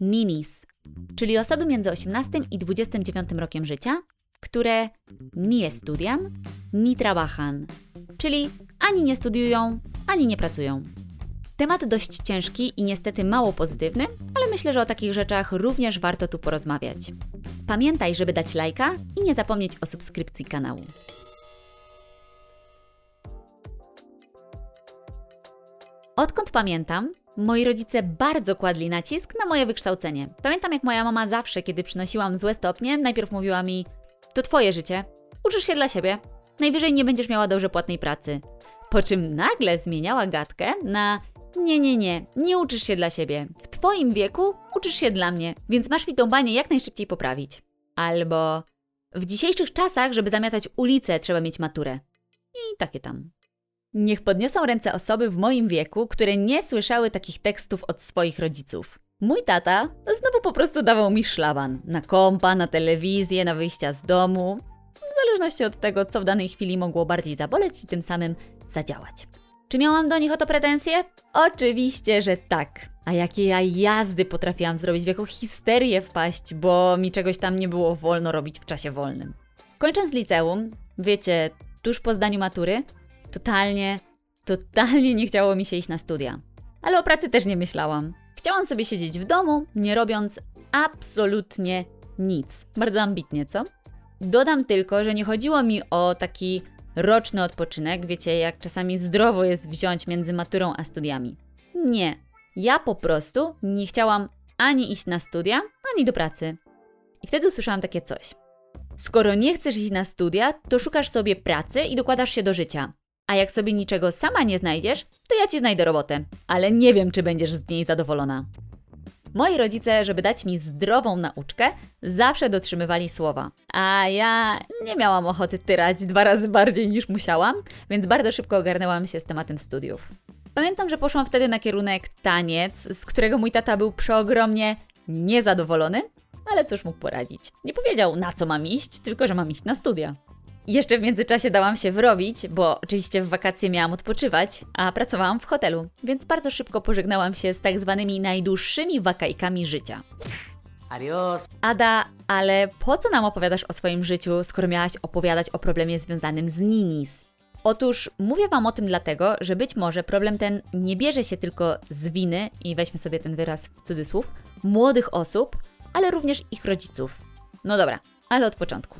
Ninis, czyli osoby między 18 i 29 rokiem życia, które nie studian, ni trabajan, czyli ani nie studiują, ani nie pracują. Temat dość ciężki i niestety mało pozytywny, ale myślę, że o takich rzeczach również warto tu porozmawiać. Pamiętaj, żeby dać lajka i nie zapomnieć o subskrypcji kanału. Odkąd pamiętam, moi rodzice bardzo kładli nacisk na moje wykształcenie. Pamiętam, jak moja mama zawsze, kiedy przynosiłam złe stopnie, najpierw mówiła mi: To twoje życie, uczysz się dla siebie, najwyżej nie będziesz miała dobrze płatnej pracy. Po czym nagle zmieniała gadkę na: Nie, nie, nie, nie uczysz się dla siebie. W twoim wieku uczysz się dla mnie, więc masz mi tą banię jak najszybciej poprawić. Albo w dzisiejszych czasach, żeby zamiatać ulicę, trzeba mieć maturę. I takie tam. Niech podniosą ręce osoby w moim wieku, które nie słyszały takich tekstów od swoich rodziców. Mój tata znowu po prostu dawał mi szlaban. Na kompa, na telewizję, na wyjścia z domu. W zależności od tego, co w danej chwili mogło bardziej zaboleć i tym samym zadziałać. Czy miałam do nich o to pretensje? Oczywiście, że tak. A jakie ja jazdy potrafiłam zrobić, w jaką histerię wpaść, bo mi czegoś tam nie było wolno robić w czasie wolnym. Kończąc liceum, wiecie, tuż po zdaniu matury, totalnie, totalnie nie chciało mi się iść na studia. Ale o pracy też nie myślałam. Chciałam sobie siedzieć w domu, nie robiąc absolutnie nic. Bardzo ambitnie, co? Dodam tylko, że nie chodziło mi o taki roczny odpoczynek, wiecie, jak czasami zdrowo jest wziąć między maturą a studiami. Nie. Ja po prostu nie chciałam ani iść na studia, ani do pracy. I wtedy usłyszałam takie coś. Skoro nie chcesz iść na studia, to szukasz sobie pracy i dokładasz się do życia. A jak sobie niczego sama nie znajdziesz, to ja ci znajdę robotę, ale nie wiem, czy będziesz z niej zadowolona. Moi rodzice, żeby dać mi zdrową nauczkę, zawsze dotrzymywali słowa. A ja nie miałam ochoty tyrać dwa razy bardziej niż musiałam, więc bardzo szybko ogarnęłam się z tematem studiów. Pamiętam, że poszłam wtedy na kierunek taniec, z którego mój tata był przeogromnie niezadowolony, ale cóż mógł poradzić. Nie powiedział na co mam iść, tylko że mam iść na studia. Jeszcze w międzyczasie dałam się wrobić, bo oczywiście w wakacje miałam odpoczywać, a pracowałam w hotelu, więc bardzo szybko pożegnałam się z tak zwanymi najdłuższymi wakajkami życia. Adios. Ada, ale po co nam opowiadasz o swoim życiu, skoro miałaś opowiadać o problemie związanym z ninis? Otóż mówię Wam o tym dlatego, że być może problem ten nie bierze się tylko z winy, i weźmy sobie ten wyraz w cudzysłów, młodych osób, ale również ich rodziców. No dobra, ale od początku.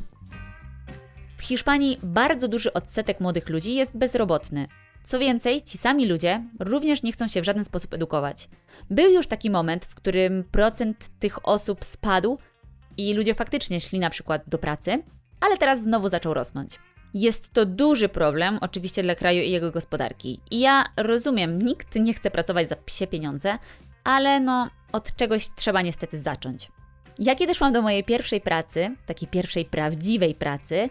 Hiszpanii bardzo duży odsetek młodych ludzi jest bezrobotny. Co więcej, ci sami ludzie również nie chcą się w żaden sposób edukować. Był już taki moment, w którym procent tych osób spadł i ludzie faktycznie szli na przykład do pracy, ale teraz znowu zaczął rosnąć. Jest to duży problem, oczywiście dla kraju i jego gospodarki. I ja rozumiem, nikt nie chce pracować za psie pieniądze, ale no, od czegoś trzeba niestety zacząć. Ja kiedy szłam do mojej pierwszej pracy, takiej pierwszej prawdziwej pracy,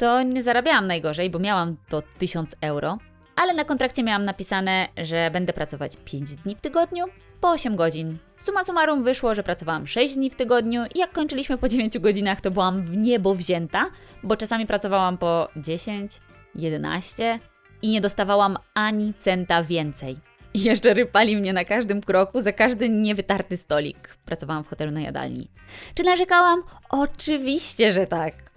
to nie zarabiałam najgorzej, bo miałam to 1000 euro, ale na kontrakcie miałam napisane, że będę pracować 5 dni w tygodniu po 8 godzin. Suma summarum wyszło, że pracowałam 6 dni w tygodniu i jak kończyliśmy po 9 godzinach, to byłam w niebo wzięta, bo czasami pracowałam po 10, 11 i nie dostawałam ani centa więcej. I jeszcze rypali mnie na każdym kroku za każdy niewytarty stolik. Pracowałam w hotelu na jadalni. Czy narzekałam? Oczywiście, że tak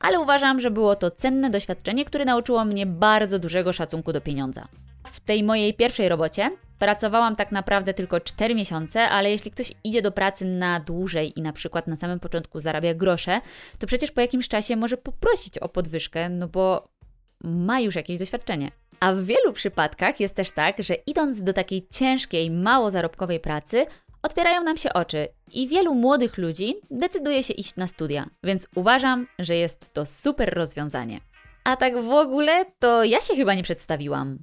ale uważam, że było to cenne doświadczenie, które nauczyło mnie bardzo dużego szacunku do pieniądza. W tej mojej pierwszej robocie pracowałam tak naprawdę tylko 4 miesiące, ale jeśli ktoś idzie do pracy na dłużej i na przykład na samym początku zarabia grosze, to przecież po jakimś czasie może poprosić o podwyżkę, no bo ma już jakieś doświadczenie. A w wielu przypadkach jest też tak, że idąc do takiej ciężkiej, mało zarobkowej pracy, otwierają nam się oczy i wielu młodych ludzi decyduje się iść na studia, więc uważam, że jest to super rozwiązanie. A tak w ogóle, to ja się chyba nie przedstawiłam.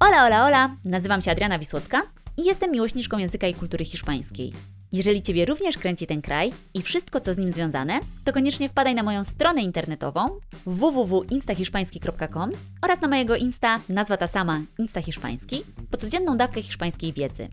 Ola, ola, ola, nazywam się Adriana Wisłocka i jestem miłośniczką języka i kultury hiszpańskiej. Jeżeli Ciebie również kręci ten kraj i wszystko, co z nim związane, to koniecznie wpadaj na moją stronę internetową www.instahiszpański.com oraz na mojego Insta, nazwa ta sama, Insta Hiszpański, po codzienną dawkę hiszpańskiej wiedzy.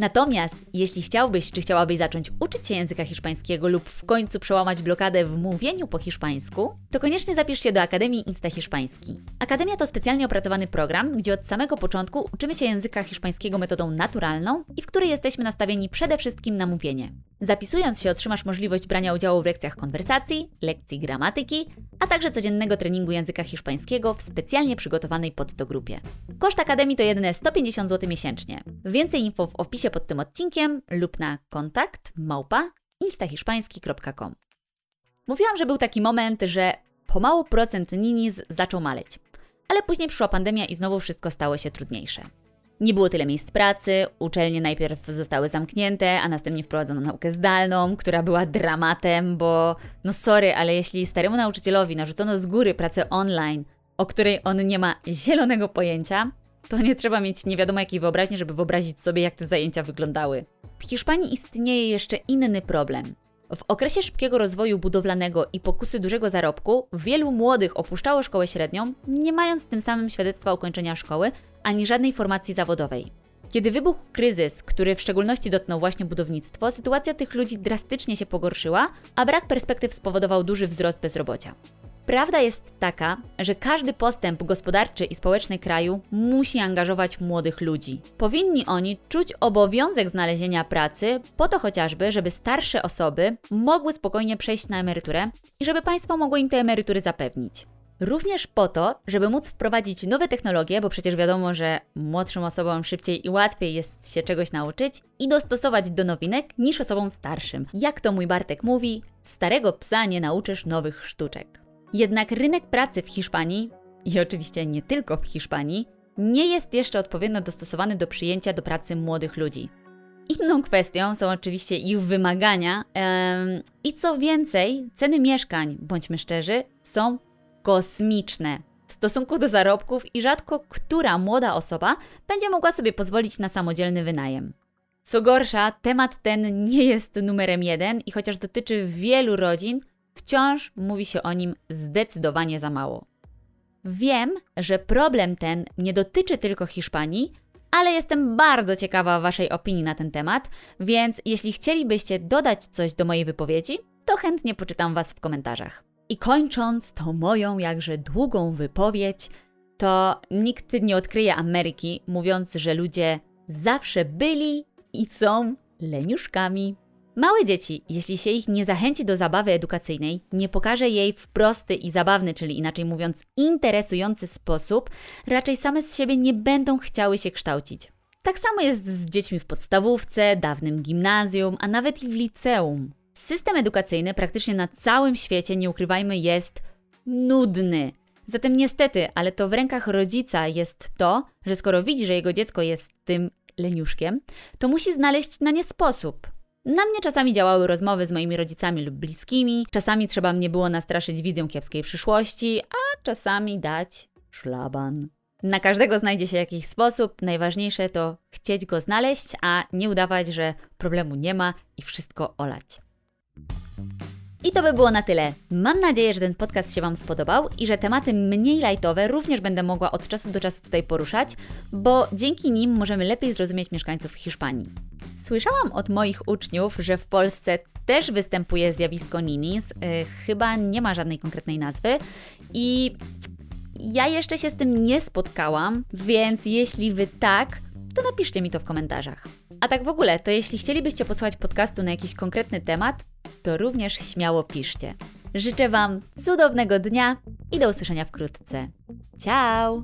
Natomiast jeśli chciałbyś czy chciałabyś zacząć uczyć się języka hiszpańskiego lub w końcu przełamać blokadę w mówieniu po hiszpańsku, to koniecznie zapisz się do Akademii Insta Hiszpański. Akademia to specjalnie opracowany program, gdzie od samego początku uczymy się języka hiszpańskiego metodą naturalną i w której jesteśmy nastawieni przede wszystkim na mówienie. Zapisując się otrzymasz możliwość brania udziału w lekcjach konwersacji, lekcji gramatyki, a także codziennego treningu języka hiszpańskiego w specjalnie przygotowanej pod to grupie. Koszt Akademii to jedyne 150 zł miesięcznie. Więcej info w opisie pod tym odcinkiem lub na kontakt małpa instahiszpański.com. Mówiłam, że był taki moment, że pomału procent Ninis zaczął maleć. Ale później przyszła pandemia i znowu wszystko stało się trudniejsze. Nie było tyle miejsc pracy, uczelnie najpierw zostały zamknięte, a następnie wprowadzono naukę zdalną, która była dramatem, bo no sorry, ale jeśli staremu nauczycielowi narzucono z góry pracę online, o której on nie ma zielonego pojęcia, to nie trzeba mieć nie wiadomo jakiej wyobraźni, żeby wyobrazić sobie, jak te zajęcia wyglądały. W Hiszpanii istnieje jeszcze inny problem. W okresie szybkiego rozwoju budowlanego i pokusy dużego zarobku, wielu młodych opuszczało szkołę średnią, nie mając tym samym świadectwa ukończenia szkoły ani żadnej formacji zawodowej. Kiedy wybuchł kryzys, który w szczególności dotknął właśnie budownictwo, sytuacja tych ludzi drastycznie się pogorszyła, a brak perspektyw spowodował duży wzrost bezrobocia. Prawda jest taka, że każdy postęp gospodarczy i społeczny kraju musi angażować młodych ludzi. Powinni oni czuć obowiązek znalezienia pracy, po to chociażby, żeby starsze osoby mogły spokojnie przejść na emeryturę i żeby państwo mogło im te emerytury zapewnić. Również po to, żeby móc wprowadzić nowe technologie, bo przecież wiadomo, że młodszym osobom szybciej i łatwiej jest się czegoś nauczyć i dostosować do nowinek niż osobom starszym. Jak to mój Bartek mówi, starego psa nie nauczysz nowych sztuczek. Jednak rynek pracy w Hiszpanii, i oczywiście nie tylko w Hiszpanii, nie jest jeszcze odpowiednio dostosowany do przyjęcia do pracy młodych ludzi. Inną kwestią są oczywiście ich wymagania em, i co więcej, ceny mieszkań, bądźmy szczerzy, są kosmiczne w stosunku do zarobków i rzadko która młoda osoba będzie mogła sobie pozwolić na samodzielny wynajem. Co gorsza, temat ten nie jest numerem jeden i chociaż dotyczy wielu rodzin, wciąż mówi się o nim zdecydowanie za mało. Wiem, że problem ten nie dotyczy tylko Hiszpanii, ale jestem bardzo ciekawa Waszej opinii na ten temat, więc jeśli chcielibyście dodać coś do mojej wypowiedzi, to chętnie poczytam Was w komentarzach. I kończąc tą moją jakże długą wypowiedź, to nikt nie odkryje Ameryki, mówiąc, że ludzie zawsze byli i są leniuszkami. Małe dzieci, jeśli się ich nie zachęci do zabawy edukacyjnej, nie pokaże jej w prosty i zabawny, czyli inaczej mówiąc interesujący sposób, raczej same z siebie nie będą chciały się kształcić. Tak samo jest z dziećmi w podstawówce, dawnym gimnazjum, a nawet i w liceum. System edukacyjny praktycznie na całym świecie, nie ukrywajmy, jest nudny. Zatem niestety, ale to w rękach rodzica jest to, że skoro widzi, że jego dziecko jest tym leniuszkiem, to musi znaleźć na nie sposób. Na mnie czasami działały rozmowy z moimi rodzicami lub bliskimi, czasami trzeba mnie było nastraszyć wizją kiepskiej przyszłości, a czasami dać szlaban. Na każdego znajdzie się jakiś sposób, najważniejsze to chcieć go znaleźć, a nie udawać, że problemu nie ma i wszystko olać. I to by było na tyle. Mam nadzieję, że ten podcast się Wam spodobał i że tematy mniej lajtowe również będę mogła od czasu do czasu tutaj poruszać, bo dzięki nim możemy lepiej zrozumieć mieszkańców Hiszpanii. Słyszałam od moich uczniów, że w Polsce też występuje zjawisko ninis, yy, chyba nie ma żadnej konkretnej nazwy i ja jeszcze się z tym nie spotkałam, więc jeśli Wy tak, to napiszcie mi to w komentarzach. A tak w ogóle, to jeśli chcielibyście posłuchać podcastu na jakiś konkretny temat, to również śmiało piszcie. Życzę Wam cudownego dnia i do usłyszenia wkrótce. Ciao!